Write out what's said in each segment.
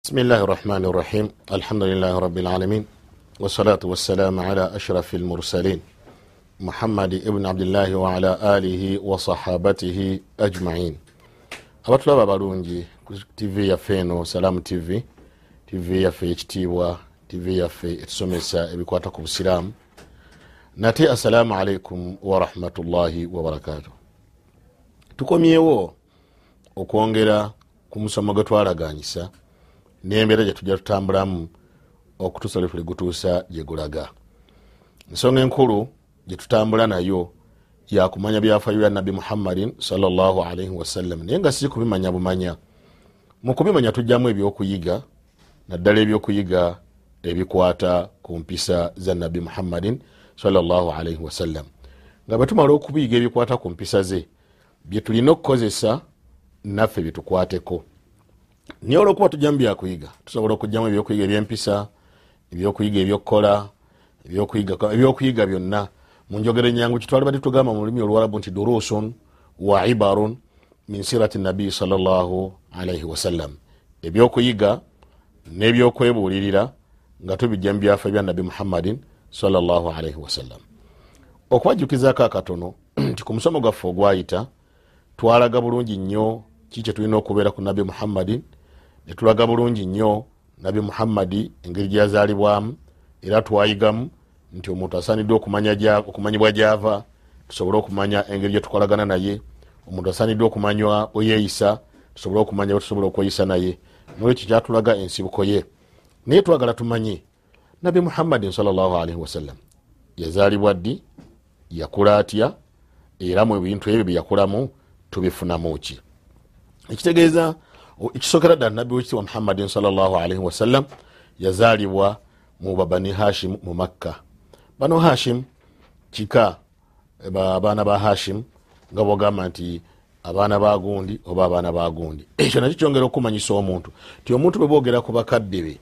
بسم الله الرحمن الرحيم الحمد لله رب العالمين والصلاة والسلام على أشرف المرسلين محمد ابن عبد الله وعلى آله وصحابته أجمعين abatulaba balungi ku tv yaffe eno salaamu tv tv yaffe ekitiibwa tv yaffe etusomesa ebikwata ku busiraamu nate assalaamu alaikum warahmatullahi wabarakatu tukomyewo okwongera ku musomo gwe twalaganyisa nembeera gyetujja tutambulamu okutuusa lwe tuli gutuusa gyegulaga ensonga enkulu gyetutambula nayo yakumanya byafaayo bya nabbi muhammadin salllahalaihi wasallam naye nga si kubimanya bumanya. Mu kubimanya tujjamu ebyokuyiga naddala ebyokuyiga ebikwata ku mpisa za nabbi muhammadin salllahalaihi wasallam nga bwetumala okubiyiga ebikwata ku mpisa ze byetulina okukozesa naffe byetukwateko naye olwokuba tujjamu byakuyiga. Tusobola okugjamu ebyokuyiga ebyempisa ebyokuyiga ebyokukola ebyokuyiga byonna. Munjogero enyangu kitwalibadde tugamba mu lulimi oluwarabu nti durusun wa ibarun min sirati nabii salllahalaihi wasallam ebyokuyiga nebyokwebuulirira nga tubijja mu byafa bya nabi muhammadin salllahalaihi wasallam okubajjukizako akatono nti ku musomo gwaffe ogwayita twalaga bulungi nnyo ki kyetulina okubeera ku nabi muhammadin netulaga bulungi nnyo nabi muhammadi engeri gyazaalibwamu era twayigamu nti omuntu asaanidde okumanyibwa gyava tusobole okumanya engeri gyetukolagana naye. Omuntu asaanidde okumanywa bweyeeyisa tusobole okumanya bwetusobola okweyisa naye. Nolwekyo kyatulaga ensibuko ye. Naye twagala tumanye nabi muhammadin salllahalaihi wasallam yazaalibwa ddi? Yakula atya? Era mu bintu ebyo byeyakulamu tubifunamu ki? Ekitegeeza ekisokera ddala nabbi wekitiibwa muhammadin salllahalaihi wasallam yazaalibwa mu babani hashim mu makka. Bano hashim kika abaana ba hashim nga bwogamba nti abaana bagundi oba abaana bagundi ekyo nakyo kyongera okumanyisa omuntu ti omuntu bwe boogera ku bakadde be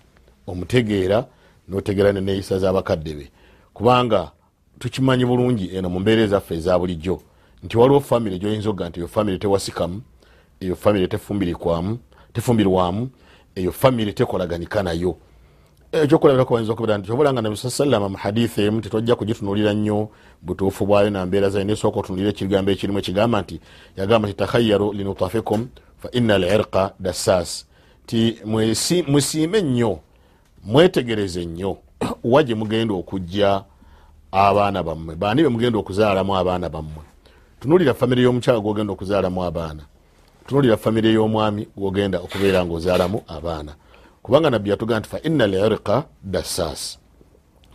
omutegeera notegeera neneyisa zabakadde be. Kubanga tukimanyi bulungi eno mu mbeera ezaffe eza bulijjo. Nti waliwo famire gyoyinza okga nti eyo famire tewasikamu eyo famire tefumbirwamu eyo famire tekolaganika nayo ekyokulabirako bayinza okubeera nti obulanga nabi saa salama mu hadithi emu tetwajja kugitunulira nnyo butuufu bwayo nambeera zayo nesooka otunulira ekigambo ekirimu ekigamba nti yagamba nti takhayaru linutafikum fa ina alirqa dassas ti musiime nnyo mwetegereze nnyo wa gye mugenda okujja abaana bammwe? Baani be mugenda okuzaalamu abaana bammwe? Tunulira famire y'omukyala gwogenda okuzaalamu abaana tunulira famire y'omwami gwogenda okubeera nga ozaalamu abaana. Kubanga nabbi yatugaa nti fa ina lirqa dassas.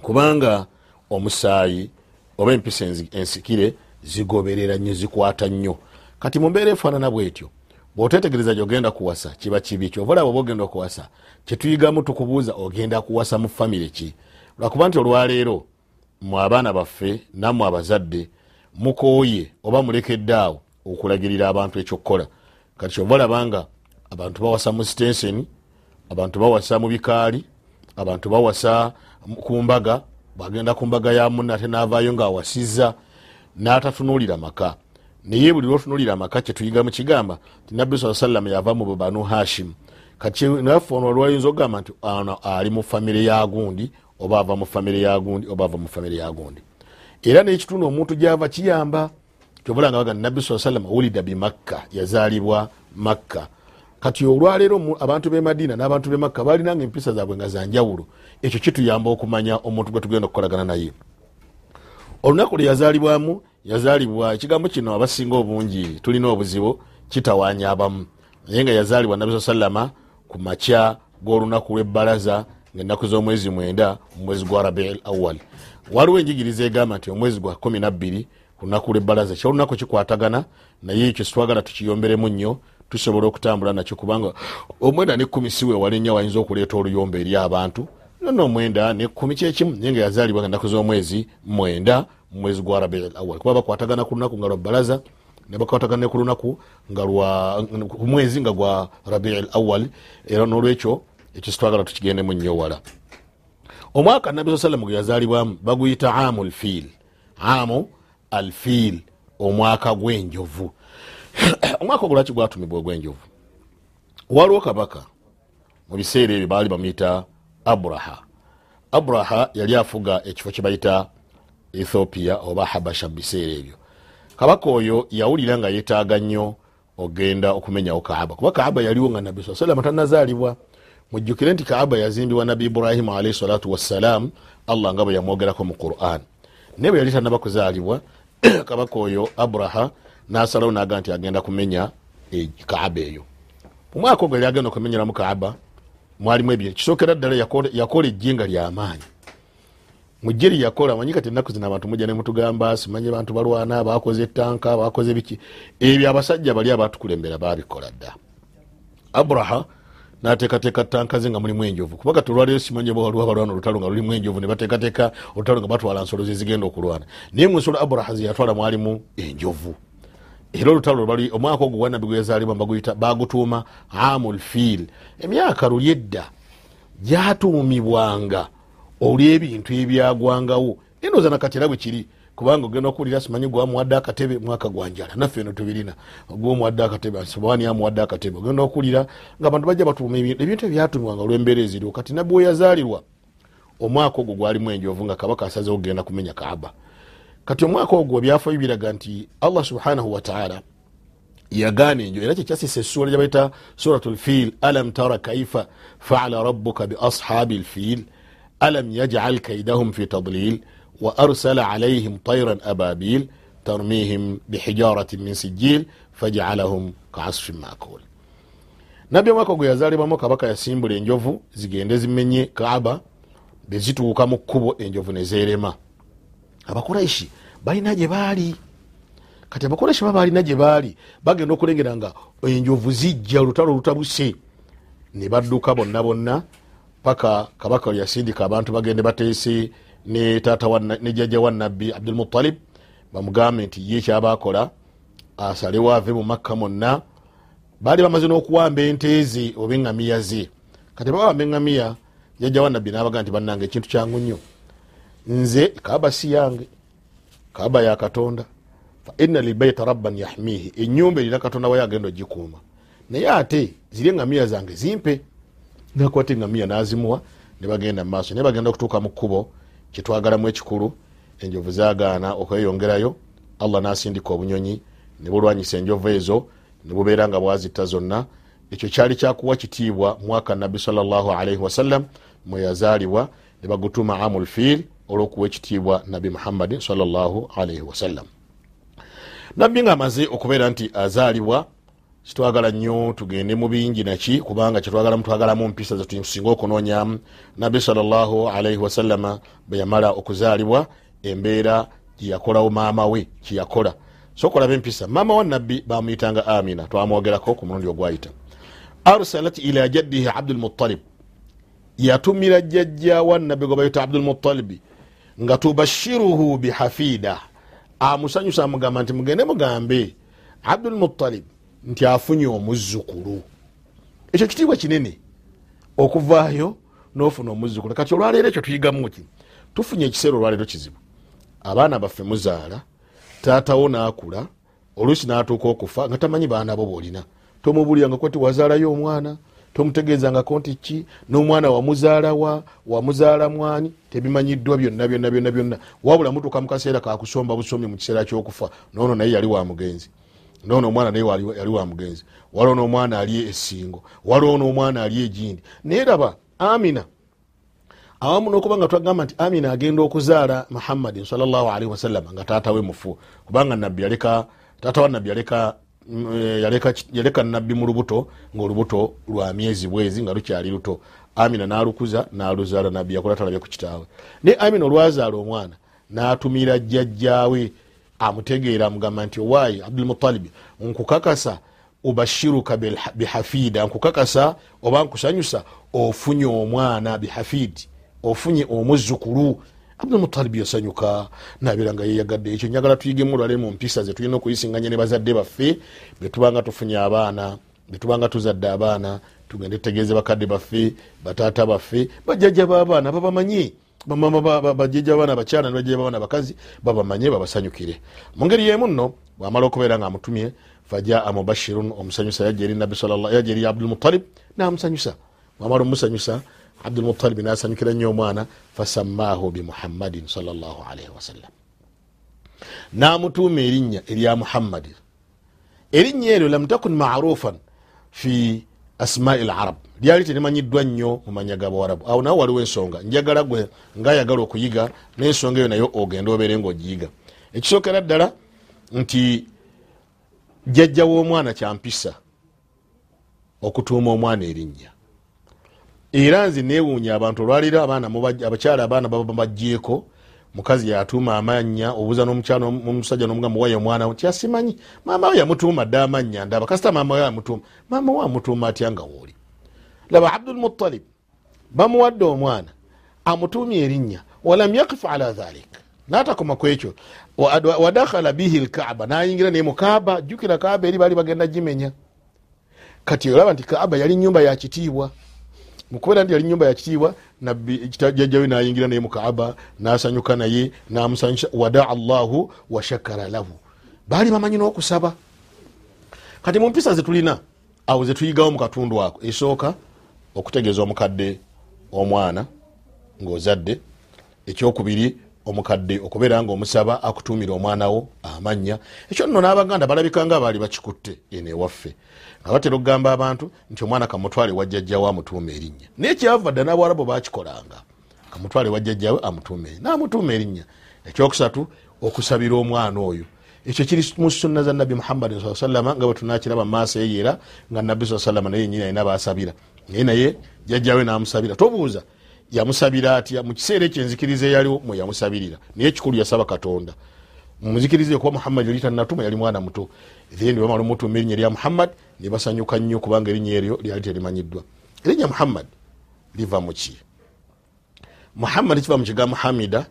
Kubanga omusaayi oba empisa ensikire zigoberera nnyo zikwata nnyo. Kati mumbeera efaanana bwetyo bwotetegereza gyogenda kuwasa kiba kibi kyovalaba oba ogenda okuwasa? Kyetuyigamu tukubuuza ogenda kuwasa mu famire ki? Lwakuba nti olwaleero mwe abaana baffe nammwe abazadde mukooye oba mulekedde awo okulagirira abantu ekyokukola kati kyovalaba nga abantu bawasa mu sitenseni abantu bawasa mu bikaali abantu bawasa ku mbaga bagenda ku mbaga ya munna ate navaayo ngaawasiza n'atatunulira maka. Naye buli lwotunulira amaka kyetuyiga mu kigamba ti nabbi saa salama yava mu banu hashim. Kati naffe ono lwayinza okugamba nti ano ali mu famire ya gundi oba ava mu famire ya gundi oba ava mu famire ya gundi. Era nekitundu omuntu gyava kiyamba kyobulanga baga nabbi saa salama wulida bimakka yazaalibwa makka. Kati olwaleero abantu be madiina n'abantu be makka balinanga empisa zaabwe nga zanjawulo ekyo kituyamba okumanya omuntu gwe tugenda okukolagana naye. Olunaku lwe yazaalibwamu yazaalibwa ekigambo kino abasinga obungi tulina obuzibu kitawanya abamu. Naye nga yazaalibwa nabi salama ku makya g'olunaku lw'ebbalaza ngaennaku z'omwezi mwenda mu mwezi gwa rabiil awal waliwo enjigiriza egamba nti omwezi gwa kumi nabbiri ku lunaku lw'ebbalaza kyolunaku kikwatagana naye ekyo sitwagala tukiyomberemu nnyo tusobola okutambula nakyo kubanga omwenda nekumi siwe wali nnyo wayinza okuleeta oluyomba eri abantu. Nona omwenda nekumi kyekimu naye nga yazaalibwa nga ennaku z'omwezi mwenda mumwezi gwa rabiil awal kuba bakwatagana ku lunaku nga lwa bbalaza nebakwatagana ku lunaku ku mwezi nga gwa rabiil awal era nolwekyo ekyo sitwagala tukigendemu nnyo wala. Omwaka nabi saa salama gwe yazaalibwamu baguyita amu lfiil amu alfiil omwaka gw'enjovu. Omwaka ogwo lwaki gwatumibwa ogw'enjovu? Waliwo kabaka mu biseera ebyo baali bamuyita abraha. Abraha yali afuga ekifo kyebayita ethiopia oba habasha mu biseera ebyo. Kabaka oyo yawulira nga yetaaga nnyo ogenda okumenyawo kaaba. Kuba kaaba yaliwo nga nabbi saa salama tanazaalibwa mujjukire nti kaaba yazimbibwa nabbi ibrahimu alaihi salatu wassalam allah nga bwe yamwogerako mu quran. Naye bwe yali tanaba kuzaalibwa kabaka oyo abraha nasalawo naga nti agenda kumenya e, kaaba eyo. Omwaka ogwo yali agenda okumenyeramu kaaba mwalimu ebyo kisookera ddala yakola ejjinga lyamaanyi mujje lyeyakola manyi kati ennaku zino abantu mujja nemutugamba simanyi bantu balwana bakoze etanka bakoze biki. Ebyo abasajja bali abatukulembera babikola dda. Abraha nateekateeka tanka ze nga mulimu enjovu. Kuba kati olwaleero simanyi waliwo balwana olutalo nga lulimu enjovu nebateekateeka olutalo nga batwala nsolo zezigenda okulwana. Naye mu nsolo abraha zeyatwala mwalimu enjovu. Era olutalo lwali omwaka ogwo gwanabbi gwezaalibwa baguyita bagutuuma amul fiil. Emyaka luli edda gyatuumibwanga olw'ebintu ebyagwangawo. Enoza nakati era bwe kiri kubanga ogenda okuwulira simanyi gwamuwadde akatebe mwaka gwanjala naffe eno tubirina. Gwomuwadde akatebe sobani amuwadde akatebe. Ogenda okuwulira nga abantu bajja batuuma ebintu ebyatumibwanga olw'embeera eziriwo kati nabbi weyazaalirwa omwaka ogwo gwalimu enjovu nga kabaka asazeho kugenda kumenya kaaba. Kati omwaka ogwo byafaayo biraga nti allah subhanahu wataala yagaana enjo era kyekyasisa essula gyabaita surat lfiil alam tara kaifa faala rabuka beashabi lfiil alam yajcal kaidahum fi tadlil arsala alaihim tairan ababil tarmihim bihijaratin min sijil fajacalahum kaasfin makul nabbi omwaka ogwo yazaalibwamu kabaka yasimbula enjovu zigende zimenye kaaba bezituuka mu kkubo enjovu nezerema abakuraishi balina gye baali kati abakuraishi baba balina gye baali bagenda okulengera nga enjovu zijja olutalo olutabuse ne badduka bonna bonna paka kabaka yasindika abantu bagende bateese ne tata ne jjajja wa nabbi abdulmutalib bamugambe nti ye kyabakola asalewo ave mu makka monna. Baali bamaze n'okuwamba ente ze oba eŋŋamiya ze. Kati bawamba eŋŋamiya jjajja wa nabbi nabaga nti bannanga ekintu kyangu nnyo. Nze kaaba si yange kaaba ya katonda. Faina libaita rabban yahmihi enyumba erina katonda wayo agenda ogikuuma. Naye ate ziri eŋŋamiya zange zimpe. Nakwata eŋŋamiya nazimuwa nebagenda mumaaso naye bagenda okutuuka mu kkubo kyetwagalamu ekikulu enjovu zagaana okweyongerayo allah nasindika obunyonyi nebulwanyisa enjovu ezo nebubeera nga bwazitta zonna. Ekyo kyali kyakuwa kitiibwa mwaka nabbi salllahalaihi wasallam mweyazaalibwa nebagutuuma amulfiir olwokuwa ekitiibwa nabi muhammadin salllahalaihi wasallam nabbi nga amaze okubeera nti azaalibwa kitwagala nnyo tugende mu bingi naki kubanga kyetwagalamu twagalamu mpisa zetusinga okunoonyamu nabbi salllahalaihi wasallama bwe yamala okuzaalibwa embeera gyeyakolawo maama we kyeyakola sokolaba empisa maama wa nabbi bamuyitanga amina twamwogerako ku mulundi ogwayita. Arsalat ila jaddihi abdulmutalib yatumira jjajja wa nabbi gwe bayita abdulmutalibi nga tubashiruhu bihafida amusanyusa amugamba nti mugende mugambe. Abdulmutalib nti afunye omuzzukulu. Ekyo kitiibwa kinene okuvaayo nofuna omuzzukulu. Kati olwaleero ekyo tuyigamu ki tufunye ekiseera olwaleero kizibu. Abaana baffe muzaala taatawo naakula oluusi natuuka okufa nga tamanyi baana bo boolina tomubuliranga kwati wazaalayo omwana tomutegeezangako nti ki n'omwana wamuzaalawa wamuzaala mwani tebimanyiddwa byonna byonna byonna byonna. Wabula mutuuka mu kaseera kakusomba busomi mu kiseera ky'okufa noono naye yali wa mugenzi noono omwana naye yali wa mugenzi. Waliwo n'omwana ali esingo waliwo n'omwana ali egindi naye raba amina awamu nokuba nga twagamba nti amina agenda okuzaala muhammadin salllahalihi wasallama nga taatawe mufu. Kubanga nabbi yaleka taata wa nabbi yaleka yaleka nabbi mu lubuto ngaolubuto lwa myezi bwezi nga lukyali luto. Amina nalukuza naluzaala nabbi yakola talabye ku kitaawe. Naye amina olwazaala omwana natumira jjajjaawe amutegeera amugamba nti owaayi abdulmutalibi nkukakasa ubashiruka bihafida nkukakasa oba nkusanyusa ofunye omwana bihafidi ofunye omuzzukulu abdulmutalibi yasanyuka nabera nga yeyagadde ekyo. Njagala tuyigemu olwale mu mpisa ze tulina okuyisinganya ne bazadde baffe betubanga tufunye abaana betubanga tuzadde abaana tugende tutegeeze bakadde baffe bataata baffe bajjajja b'abaana babamanye bajjajja babaana bakyala ne bajjajja babaana bakazi babamanye babasanyukire. Mu ngeri yemu nno bwamala okubeera nga amutumye fajaa mubashirun omusanyusa yajja eri nabi yajja eri abdulmutalib namusanyusa. Wamala omusanyusa abdulmutalibi nasanyukira nnyo omwana fasamaahu bimuhammadin salllahalaihi wasallam namutuuma erinnya erya muhammadi erinnya eryo lam takun marufan fi asmai larab lyali terimanyiddwa nnyo mumanya gabawarabu awo nawe waliwo ensonga. Njagala gwe ngaayagala okuyiga nensonga eyo naye ogenda obeere nga ogiyiga ekisookera ddala nti jjajja w'omwana kyampisa okutuuma omwana erinnya. Era nze newuunya abantu olwaliro abakyala abaana baba bajjeeko mukazi yatuuma amanya obuuza nomusajja nomugamba wayo omwana ti asimanyi maama we yamutuuma dde amanya ndaba. Kasita maama we amutuuma maama we amutuuma atya nga wooli laba abdulmutalib bamuwadde omwana amutuumye erinnya walam yakif ala dhalik. Natakoma ku ekyo. Wadakhala bihi lkaaba nayingira naye mukaaba jjukira kaaba eri baali bagenda gimenya. Kati olaba nti kaaba yali nyumba yakitiibwa mukubeera nti yali nyumba yakitiibwa jajjawe nayingira naye mukaaba nasanyuka naye namusanyusa wadaa llahu washakara lahu. Baali bamanyi n'okusaba kati mu mpisa zetulina awo zetuyigawo mu katundu ako esooka okutegeeza omukadde omwana ngaozadde ekyokubiri omukadde okubeera nga omusaba akutumira omwana wo amanya. Ekyo nno n'abaganda balabika nga baali bakikutte eno ewaffe nga batera okugamba abantu nti omwana kamutwale wajjajjawe amutuuma erinnya. Naye kyava dda n'abawarabu bakikolanga. Kamutwale wajjajjawe amutuuma erinnya. Namutuuma erinnya. Ekyokusatu okusabira omwana oyo. Ekyo kiri mu sunna za nabbi muhammadin saa sallama nga bwe tunakiraba mumaaso eye era nga nabbi saa sallama naye nyini alina basabira naye naye jjajjawe namusabira. Tobuuza yamusabira atya? Mukiseera ekyo enzikiriza eyaliwo mweyamusabirira naye ekikulu yasaba katonda mumuzikiriza kuba muhammad yali tanatuma yali mwana muto. Then bamala omutuma erinnya erya muhammad nebasanyuka nnyo kubanga erinnya eryo lyali terimanyiddwa erinnya muhammad liva muki muhammad kiva mukigambo hamida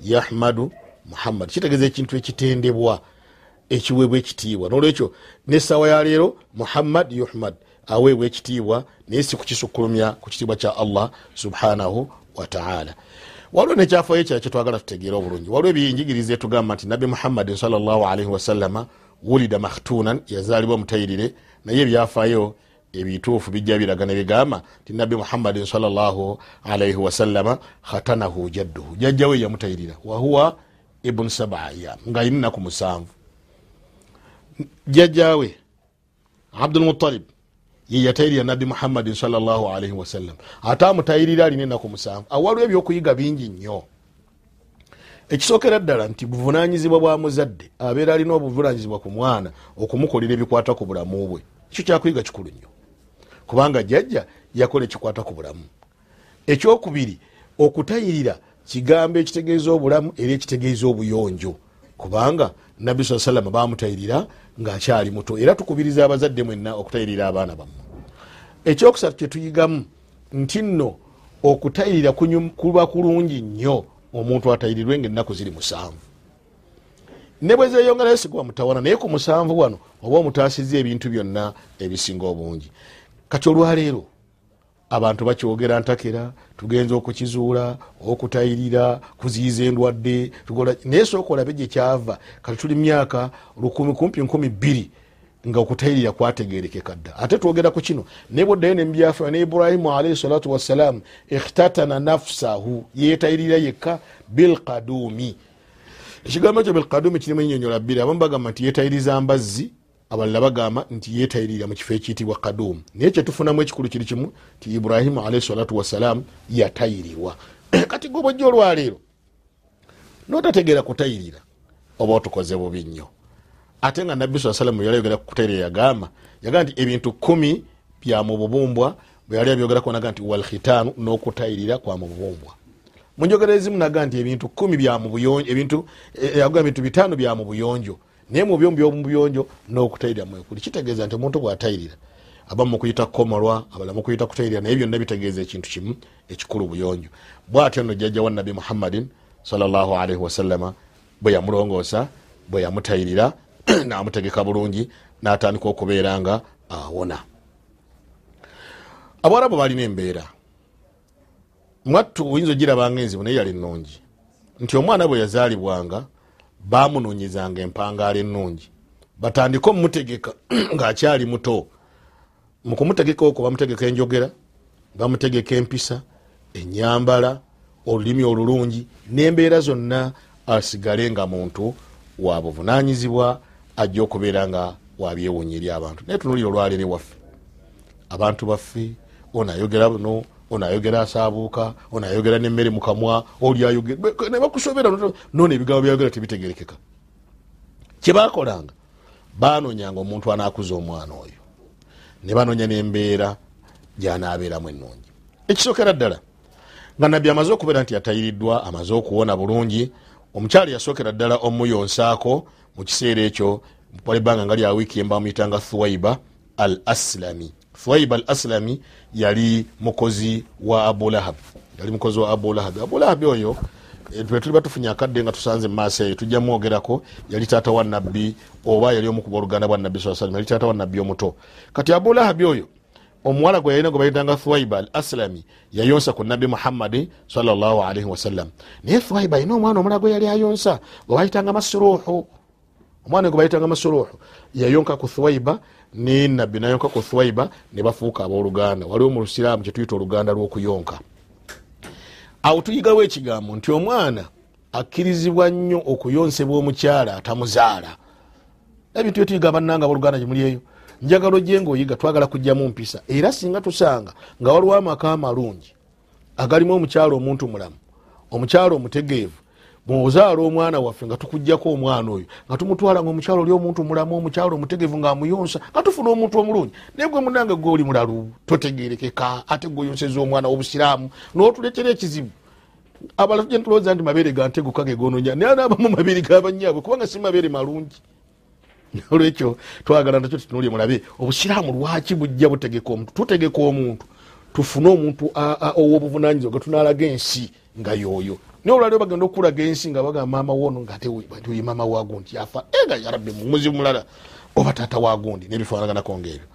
yahmadu muhammad. Kitegeeza ekintu ekitendebwa ekiweebwa ekitiibwa. Nolwekyo nesawa yaleero muhammad yuhmad aweebwa ekitiibwa naye si kukisukulumya ku kitiibwa kya allah subhanahu wataala waliwo nekyafayo ekyaa kyetwagala tutegeere obulungi. Waliwo ebyenjigiriza etugamba nti nabbi muhammadin salllahalaihi wasalama wulida makhtunan yazaalibwa mutayirire naye ebyafaayo ebituufu bijja biraga nebigamba ti nabbi muhammadin salllahalaihi wasalama khatanahu jadduhu. Jajjawe yamutayirira. Wahuwa ibunu saba ayam ngaayina naku musanvu. Jajjawe abdulmutalib yeyatayirira nabbi muhammadin salllahalaihi wasallam ate amutayirira alina enaku musanvu. Awaliwo ebyokuyiga bingi nnyo. Ekisookera ddala nti buvunanyizibwa bwa muzadde abeera alina obuvunanyizibwa ku mwana okumukolera ebikwata ku bulamu bwe. Ekyo kyakuyiga kikulu nnyo. Kubanga jjajja yakola ekikwata ku bulamu. Ekyokubiri okutayirira kigambo ekitegeeza obulamu era ekitegeeza obuyonjo. Kubanga nabbi saa salama bamutayirira ngaakyali muto. Era tukubiriza abazadde mwenna okutayirira abaana bammwe. Ekyokusatu kyetuyigamu nti nno okutayirira kuba kulungi nnyo omuntu atayirirwe nga ennaku ziri musanvu. Ne bwe zeyongerayo sigwa mutawana naye ku musanvu wano oba omutaasiza ebintu byonna ebisinga obungi. Kati olwaleero abantu bakyogera ntakera tugenza okukizuula okutayirira kuziyiza endwadde naye sooka olabe gye kyava kati tuli myaka kumpi nkumi bbiri nga okutayirira kwategerekeka dda. Ate twogera ku kino naye bwoddayo nemubyafayo ne iburahimu alaihi salatu wassalamu ikhtatana nafsahu yetayirira yekka bilkadumi ekigambo ekyo bilkadumi kirimu ennyonyola bbiri abamu bagamba nti yetayiriza mbazzi abalala bagamba nti yetayirira mu kifo ekiyitibwa kadumu naye kyetufunamu ekikulu kiri kimu nti iburahimu alaihi salatu wassalamu yatayirirwa kati gwe bwojja olwaleero notategeera kutayirira oba otukoze bubi nnyo. Ate nga nabbi saa salamu yalayogera kutayirira yagamba yagamba nti ebintu kumi bya mu bubumbwa bwe yali abyogerako naga nti walkhitaanu n'okutayirira kwa mu bubumbwa. Munjogera ezimu naga nti ebintu kumi bya mu buyonjo ebintu yaga ebintu bitaano bya mu buyonjo naye mu byomu byomubuyonjo n'okutayirira mwekuli. Kitegeeza nti omuntu bwatayirira aba mukuyita kukomolwa abala mukuyita kutayirira naye byonna bitegeeza ekintu kimu ekikulu buyonjo. Bwatyo nno jjajja wa nabbi muhammadin salllahalaihi wasallama bwe yamulongoosa bwe yamutayirira namutegeka bulungi natandika okubeera nga awona. Abawarabu balina embeera. Mwattu oyinza ogirabanga enzibu naye yali nungi nti omwana bwe yazaalibwanga bamunonyezanga empangaala ennungi. Batandike omumutegeka ngaakyali muto. Mukumutegeka okwo bamutegeka enjogera bamutegeka empisa enyambala olulimi olulungi nembeera zonna asigale nga muntu wabuvunanyizibwa ajja okubeera nga wabyewunya eri abantu. Naye tunulira olwalere waffe abantu baffe onayogera buno onayogera asaabuuka onayogera nemmere mukamwa oliayonebakusobera nona ebigambo byayogera tebitegerekeka. Kyebakolanga banonyanga omuntu anakuza omwana oyo. Ne banonya nembeera gyanabeeramu enungi ekisookera ddala nga nabbi amaze okubeera nti yatayiriddwa amaze okuwona bulungi omukyalo yasookera ddala omuyonsaako mu kiseera ekyo ebbanga nga lyawiiki embamuyitanga thuwaiba al aslami thuwaiba al aslami yali mukozi wa abulahab yali mukozi wa abulahab abulahab oyo twe tuliba tufunye akadde nga tusanze mumaaso eyo tujja mwogerako yali taata wa nabbi oba yali omukuba oluganda bwa nabbi saa salam yali taata wa nabbi omuto. Kati abulahabi oyo omuwala gwe yalina gwe bayitanga thuwaiba al aslami yayonsa ku nabbi muhammadi salaalaihi wasallam. Naye thuwaiba ayina omwana omula gwe yali ayonsa gwe bayitanga masuruhu omwana gwe bayitanga masuruhu yayonka ku thuwaiba ne nabbi nayonka ku thuwaiba ne bafuuka abooluganda. Waliwo mu lusiraamu kyetuyita oluganda lw'okuyonka. Awo tuyigawo ekigambo nti omwana akkirizibwa nnyo okuyonsebwa omukyala atamuzaala. Ebintu byetuyiga bannanga boluganda gyemuli eyo. Njagalo gye ngaoyiga twagala kujjamu mpisa. Era singa tusanga nga waliwo amaka amalungi agalimu omukyalo omuntu mulamu omukyalo omutegeevu bwozaala omwana waffe nga tukugjako omwana oyo nga tumutwala nga omukyalo oli omuntu mulamu omukyalo omutegeevu ngaamuyonsa nga tufuna omuntu omulungi naye gwe munange gweoli mulalu totegerekeka ate gweyonseza omwana wobusiraamu notuletera ekizibu. Abalala tujja ntulowooza nti mabeere ganteguka gegononya naye anaabamu mabeere gabanyaabwe kubanga si mabeere malungi. Olwekyo twagala nakyo tutunulye mulabe obusiraamu lwaki bujja butegeka omuntu? Tutegeka omuntu. Tufune omuntu owobuvunanyizibwa getunalaga ensi nga yoyo naye olwaliro bagenda okulaga ensi nga bagamba maama wono ngati maama wagundi yafa ega yarabbi mumuzibu mulala. Oba taata wagundi nebifananaganako ngaebyo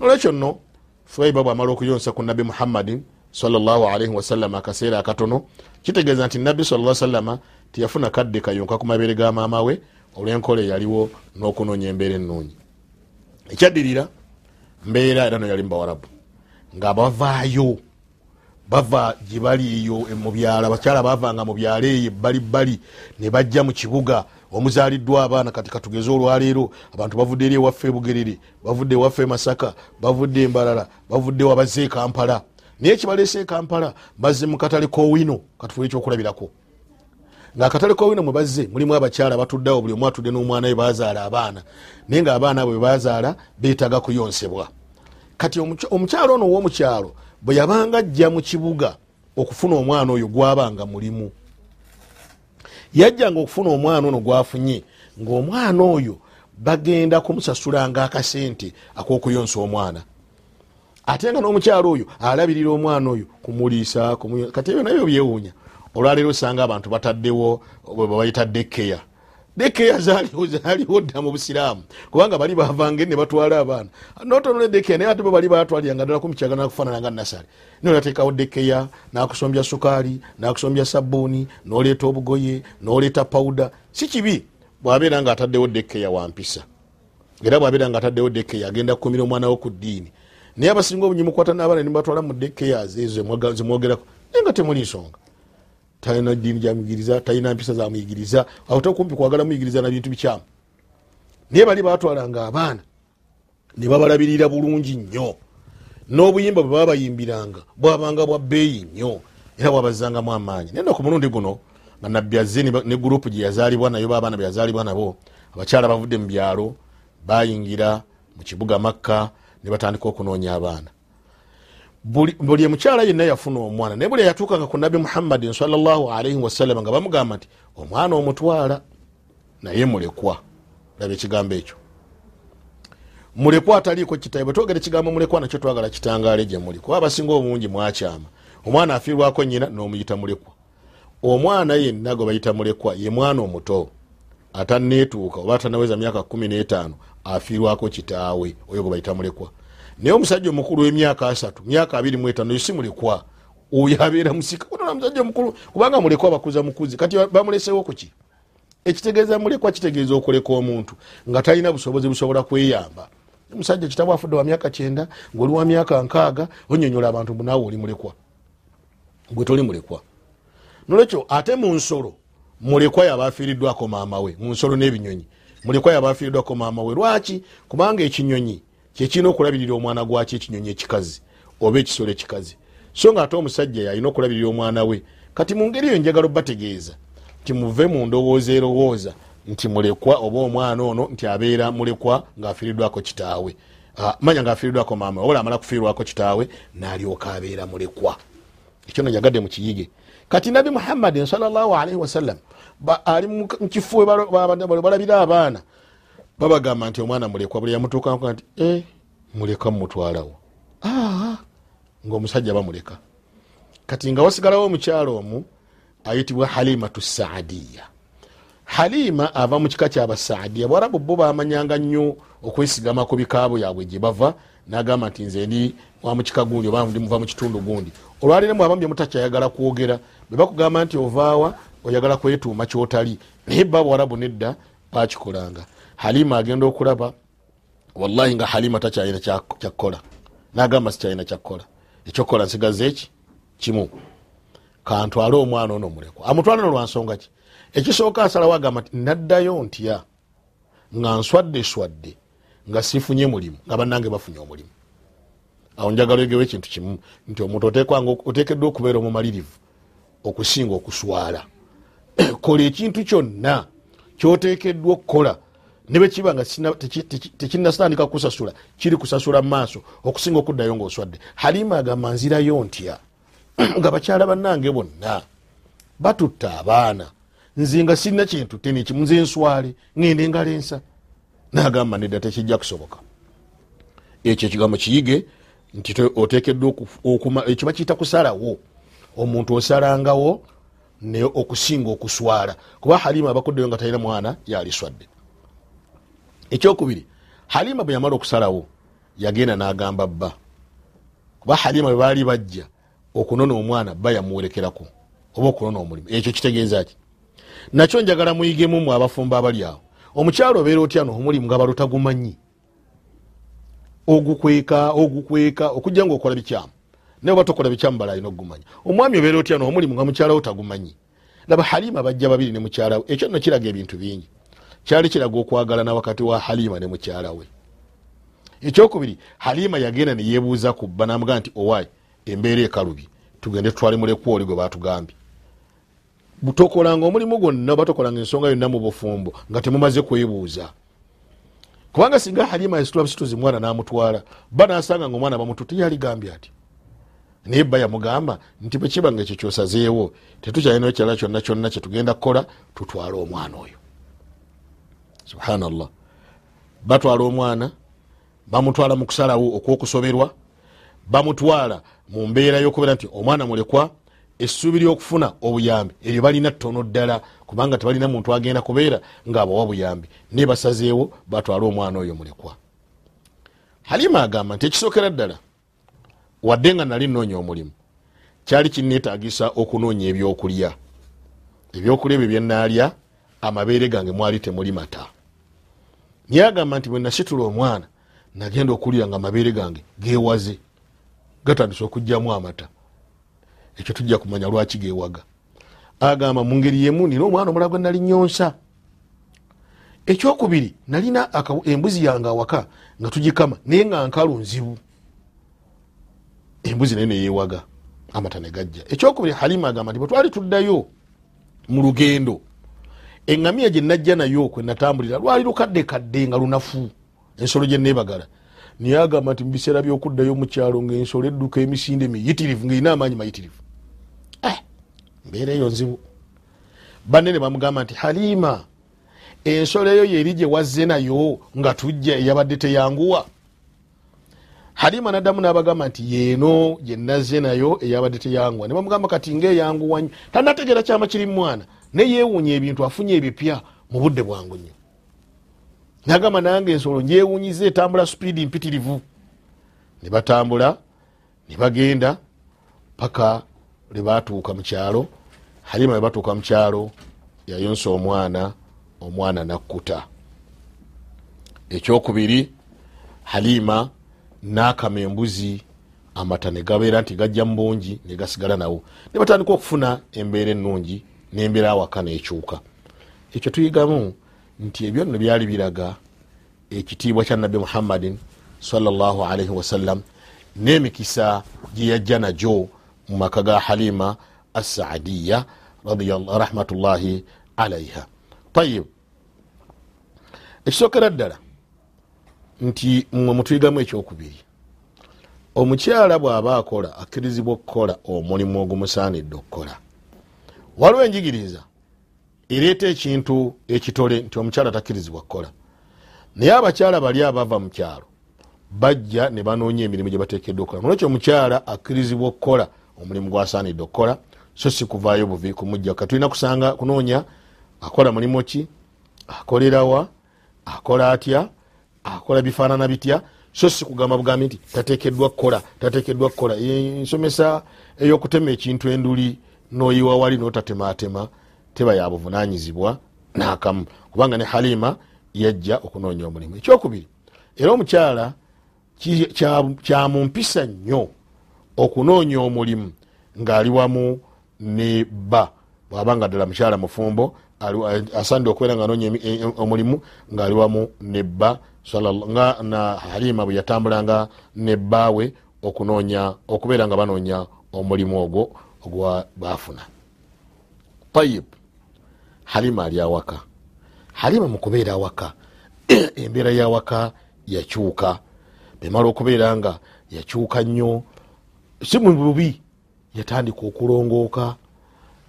nolwekyo nno fuaiba bwamala okuyonsa ku nabbi muhammadi salaalaihi wasallama akaseera akatono kitegeeza nti nabbi sala sallama tiyafuna kadde kayonka ku mabeere ga maama we olwenkola eyaliwo n'okunoonya embeera ennungi. Ekyaddirira mbeera era no yali mubawarabu nga bavaayo bava gyebaliyo mubyalo abakyala bavanga mubyalo eyo ebbali bbali ne bajja mu kibuga. Omuzaaliddwa abaana kati katugeze olwaleero abantu bavudde eri ewaffe ebugerere bavudde ewaffe masaka bavudde embalala bavudde wabazze ekampala naye kibaleese ekampala bazze mu katale kowino katufuba ekyokulabirako. Ngaakatale kowino mwe bazze mulimu abakyala batuddewo buli omu atudde n'omwana we bazaala abaana. Naye nga abaana bwe bazaala beetaga kuyonsebwa. Kati omukyalo ono ow'omukyalo bwe yabanga ajja mu kibuga okufuna omwana oyo gwabanga mulimu. Yajjanga okufuna omwana ono gwafunye ngaomwana oyo bagenda kumusasulanga akasente akokuyonsa omwana. Ate nga n'omukyalo oyo alabirira omwana oyo kumuliisa kati ebyo nabyo byewuunya. Olwaleero osanga abantu bataddewo bebayita dekeya dekeya zaliwo dda mu busiraamu kubanga bali bavange ne batwala abaana. Notonole dekeya naye ate bo bali batwaliranga ddala kumukyaga nakufaanananga nasale. Naye olateekawo dekeya nakusombya sukaali nakusombya sabuuni noleeta obugoye noleeta pawuda si kibi bwabeera nga ataddewo dekeya wampisa. Era bwabeera nga ataddewo dekeya agenda kukumira omwana wo ku ddiini. Naye abasinga obunyimukwata n'abaana nibatwala mu dekeya ezo zemwogerako naye nga temuli nsonga talina diini gyamuyigiriza talina mpisa zamuyigiriza awo kumpi kwagala muyigiriza na bintu bikyamu. Naye bali batwalanga abaana ne babalabirira bulungi nnyo. N'obuyimba bwe baba bayimbiranga bwabanga bwa bbeeyi nnyo era bwabazangamu amaanyi. Naye naku mulundi guno nga nabbi azze ne gurupu gye yazaalibwa nayo baabaana be yazaalibwa nabo abakyala bavudde mu byalo bayingira mu kibuga makka ne batandika okunoonya abaana buli emukyala yenna yafuna omwana naye buli yatuukanga ku nabbi muhammadin salaalaihi wasallama nga bamugamba nti omwana omutwala naye mulekwa. Laba ekigambo ekyo. Mulekwa ataliiko kitabe bwe twogera ekigambo mulekwa nakyo twagala kitangaale gye muli kuba abasinga obungi mwakyama. Omwana afiirwako nyina n'omuyita mulekwa. Omwana yenna gwe bayita mulekwa ye mwana omuto ataneetuuka oba atanaweza myaka kumi n'etaano afiirwako kitaawe oyo gwe bayita mulekwa naye omusajja omukulu w'emyaka asatu myaka abiri muetaano yo si mulekwa. Oyo abeera musika. Onona omusajja omukulu kubanga mulekwa bakuza mukuzi. Kati bamulesewo kuki ekitegeeza mulekwa kitegeeza okuleka omuntu nga talina busobozi busobola kweyamba. Musajja kitabo afudde wa myaka kyenda ngaoli wa myaka nkaaga onyonyola abantu bunaawe oli mulekwa. Gwe toli mulekwa. Nolwekyo ate mu nsolo mulekwa yaba afiiriddwako maama we mu nsolo n'ebinyonyi. Mulekwa yaba afiiriddwako maama we. Lwaki? Kubanga ekinyonyi kyekirina okulabirira omwana gwakyo ekinyonyi ekikazi oba ekisolo ekikazi. So nga ate omusajja yalina okulabirira omwana we. Kati mu ngeri eyo njagala obategeeza nti muve mu ndowooza erowooza nti mulekwa oba omwana ono nti abeera mulekwa ngaafiiriddwako kitaawe. Ah, manya ngaafiiriddwako maama we obola amala kufiirwako kitaawe n'alyoka abeera mulekwa. Ekyo najagadde mukiyige kati nabi muhammadin salllahalaihi wasallam ba- ali mu- mukifo balabira abaana babagamba nti omwana mulekwa buli yamutuukanko nti e muleka mumutwalawo aa ngaomusajja bamuleka. Kati nga wasigalawo omukyalo omu ayitibwa halimatu saadiya. Halima ava mu kika kyabasaadiya bwarabu bo bamanyanga nnyo okwesigama ku bikaabo yabwe gye bava nagamba nti nze ndi wa mukika gundi oba ndi muva mu kitundu gundi. Olwaliremu abamu byemutakyayagala kwogera bebakugamba nti ovaawa oyagala kwetuuma kyotali. Naye ba bwarabu nedda bakikolanga halima agenda okulaba. Wallahi nga halima takyalina kya- kyakukola nagamba sikyalina kyakukola ekyokukola nsigaza eki kimu. Kantwale omwana ono mulekwa amutwale no lwansonga ki? Ekisooka asalawo agamba nti naddayo ntya nga nswadde swadde nga sifunye mulimu nga bannange bafunye omulimu? Awo njagala ogewo ekintu kimu nti omuntu otekwanga otekeddwa okubeera omumalirivu okusinga okuswala. Kola ekintu kyonna kyotekeddwa okukola ne bwekiba nga sina- teki- teki- tekinnasandika kusasula kiri kusasula mu maaso okusinga okuddayo ngaoswadde halima agamba nzirayo ntya nga bakyala bannange bonna. Batutta abaana. Nze nga sirina kintu tenikimu nze nswale ngende engalo ensa nagamba nedda tekijja kusoboka. Ekyo ekigambo kiyige nti te- otekeddwa ekyo bakiyita kusalawo. Omuntu osalangawo naye okusinga okuswala. Kuba halima abakuddeyo nga talina mwana yaliswadde ekyokubiri halima bwe yamala okusalawo yagenda n'agamba bba. Kuba halima bwe baali bajja okunona omwana bba yamuwerekerako oba okunona omulimu. Ekyo kitegeeza ki? Nakyo njagala muyigemu mwe abafumba abali awo. Omukyalo obeera otya noomulimu nga balutagumanyi ogukweka ogukweka okujja nga okola bikyamu. Naye oba tokola bikyamu bala alina okugumanya. Omwami obeera otya noomulimu nga mukyalawo tagumanyi? Laba halima bajja babiri ne mukyalawe ekyo nno kiraga ebintu bingi kyali kiraga okwagalana wakati wa halima ne mukyalawe ekyokubiri halima yagenda neyebuuza ku bba namugaa nti owaayi embeera ekalubi tugende tutwale mulekwa oli gwe batugambye tokolanga omulimu gwonna oba tokolanga ensonga yonna mu bufumbo nga temumaze kwebuuza. Kubanga singa halima yasitula busituzi mwana namutwala ba nasanga nga omwana bamututte yaligambye ati. Naye bba yamugamba nti bwekiba nga ekyo kyosazeewo tetukyalinayo kirala kyonna kyonna kyetugenda kukola tutwale omwana oyo subhanallah. Batwala omwana bamutwala mu kusalawo okwokusoberwa bamutwala mu mbeera y'okubeera nti omwana mulekwa essuubi ly'okufuna obuyambi. Eryo balina ttono ddala kubanga tebalina muntu agenda kubeera ng'abawa buyambi naye basazeewo batwale omwana oyo mulekwa. Halima agamba nti ekisookera ddala wadde nga nali nnoonya omulimu kyali kinneetagisa okunoonya ebyokulya. Ebyokulya ebyo byenaalya amabeere gange mwali temuli mata naye agamba nti bwe nasitula omwana nagenda okulira nga amabeere gange gewaze gatandise okugjamu amata. Ekyo tujja kumanya lwaki gewaga agamba mu ngeri yemu nina omwana omulala gwe nali nyonsa. Ekyokubiri nalina embuzi yange awaka nga tugikama naye nga nkalu nzibu. Embuzi naye neyewaga amata negajja ekyokubiri halima agamba nti bwe twali tuddayo mu lugendo eŋŋamiya gye najja nayo kwe natambulira lwali lukadde kadde nga lunafu. Ensolo gye nebagala naye agamba nti mubiseera byokuddayo mukyalo ngaensolo edduka emisinde miyitirivu ngaerina amaanyi mayitirivu. Eh, mbeera eyo nzibu. Banne ne bamugamba nti halima ensolo eyo yeri gye wazze nayo nga tujja eyabadde teyanguwa. Halima naddamu n'abagamba nti yeeno gye nazze nayo eyabadde teyanguwa. Ne bamugamba kati ngaeyanguwa nnyo tanategeera kyama kiri mu mwana ne yeewuunya ebintu afunye ebipya mu budde bwangu nnyo. Nagamba nange ensolo njewunyiza etambula supiidi mpitirivu. Ne batambula ne bagenda paka lwe batuuka mu kyalo. Halima lwe batuuka mu kyalo yayonsa omwana omwana nakkuta. Ekyokubiri halima nakama embuzi amata negabeera nti gajja mubungi negasigala nawo. Nebatandika okufuna embeera ennungi nembeera awaka nekyuka. Ekyo tuyigamu nti ebyo nno byali biraga ekitiibwa kya nabbi muhammadin salaalaihi wasallam n'emikisa gyeyajja najo mu maka ga halima assaadiya rahmatullahi alaiha tayib ekisookera ddala nti mwe mutuyigamu ekyokubiri. Omukyala bw'aba akola akkirizibwa okukola omulimu ogumusaanidde okukola waliwo enjigiriza ereeta ekintu ekitole nti omukyala takkirizibwa kukola. Naye abakyala bali abava mu kyalo bajja ne banoonya emirimu gye bateekeddwa okukola. Nolwekyo omukyala akkirizibwa okukola omulimu gwasaanidde okukola so si kuvaayo buvi kumujja katulina kusanga kunoonya akola mulimu ki? Akolerawa akola atya akola bifaanana bitya? So si kugamba bugambi nti tatekeddwa kukola tatekeddwa kukola. Ensomesa eyokutema ekintu enduli noyiwa wali notatematema teba ya buvunanyizibwa nakamu. Kubanga ne halima yajja okunoonya omulimu. Ekyokubiri era omukyala kyamumpisa nnyo okunoonya omulimu ngaali wamu ne bba. Bwabanga ddala mukyala mufumbo asande okubeera nga anoonya omulimu ngaali wamu ne bba. Nga na halima bwe yatambulanga ne bbaawe okunoonya okubeera nga banoonya omulimu ogwo ogwa bafuna tayib halima ali awaka. Halima mukubeera awaka. Embeera yawaka yakyuka. Bemala okubeera nga yakyuka nnyo. Si mu bubi yatandika okulongooka.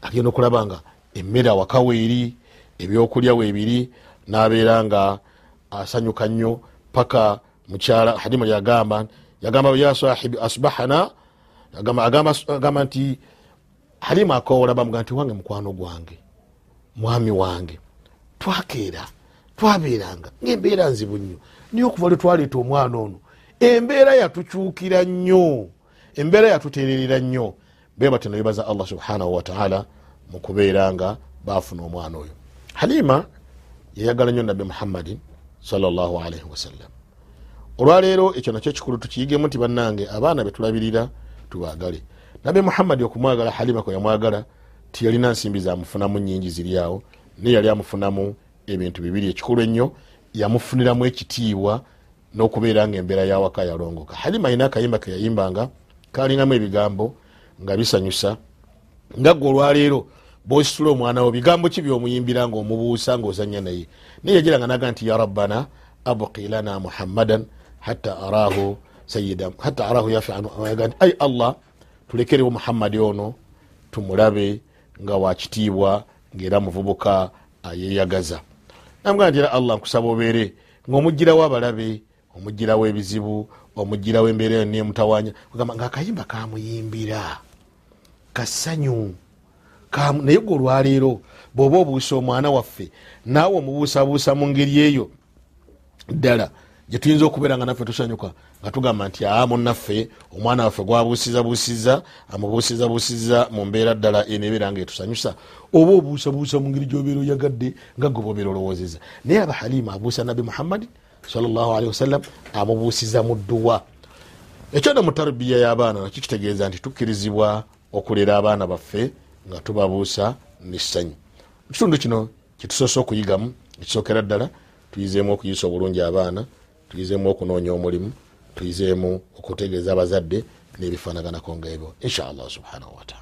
Agenda okulaba nga emmere awaka weeri ebyokulya weebiri nabeera nga asanyuka nnyo paka mukyala halima yagamba yagamba ya sahibi asbahana? Agamba nti halima akowola bamuga nti wange mukwano gwange mwami wange twakeera twabeeranga ngaembeera nzibu nnyo. Naye okuva lwe twaleeta omwana ono embeera yatukyukira nnyo embeera yatutererera nnyo. Beba tenoyebaza allah subhanahu wataala mukubeera nga bafuna omwana oyo. Halima yayagala nnyo nabbi muhammadin salllahalaihi wasallam olwaleero ekyo nakyo kikulu tukiyigemu nti bannange abaana betulabirira tubagale nabbi muhammadi okumwagala halima kwe yamwagala tiyalina nsimbi zamufunamu nyingi ziryawo naye yali amufunamu ebintu bibiri ekikulu ennyo yamufuniramu ekitiibwa nokubeera nga embeera yawaka yalongoka. Halima alina akayimba keyayimbanga kalinamu ebigambo nga bisanyusa nga gwe olwaleero bositula omwana wo bigambo ki byomuyimbira nga omubuusa ngaozanya naye? Naye yagiranga naga nti ya rabbana abqi lana muhammadan hatta arahu yafiaga nti ai allah tulekerewo muhammadi ono tumulabe nga wakitiibwa ngaera muvubuka ayeyagaza namugaa nti era allah nkusaba obeere ngaomugirawo abalabe omugirawo ebizibu omugirawo embeera yo nemutawanya gamba nga akayimba kamuyimbira kasanyu naye gwe olwaleero bwoba obuusa omwana waffe naawe omubuusabuusa mu ngeri eyo ddala gyetuyinza okubeera nga naffe tusanyuka nga tugamba nti aa munaffe omwana waffe gwabuusizabuusiza amubuusizabuusiza mu mbeera ddala enebeera nga etusanyusa. Oba obuusabuusa mu ngeri gyobeera oyagadde nga gwe bobeera olowoozeza naye aba halima abuusa nabbi muhammadi salllahalihi wasallam amubuusiza mu dduwa. Ekyo ne mu tarbiya y'abaana nakyo kitegeeza nti tukkirizibwa okulera abaana baffe nga tubabuusa nessanyu ekitundu kino kyetusoose okuyigamu ekisookera ddala tuyizeemu okuyisa obulungi abaana tuyizeemu okunoonya omulimu tuyizeemu okutegeeza abazadde n'ebifaanaganako ngaebyo inshaallah subhanahu wataala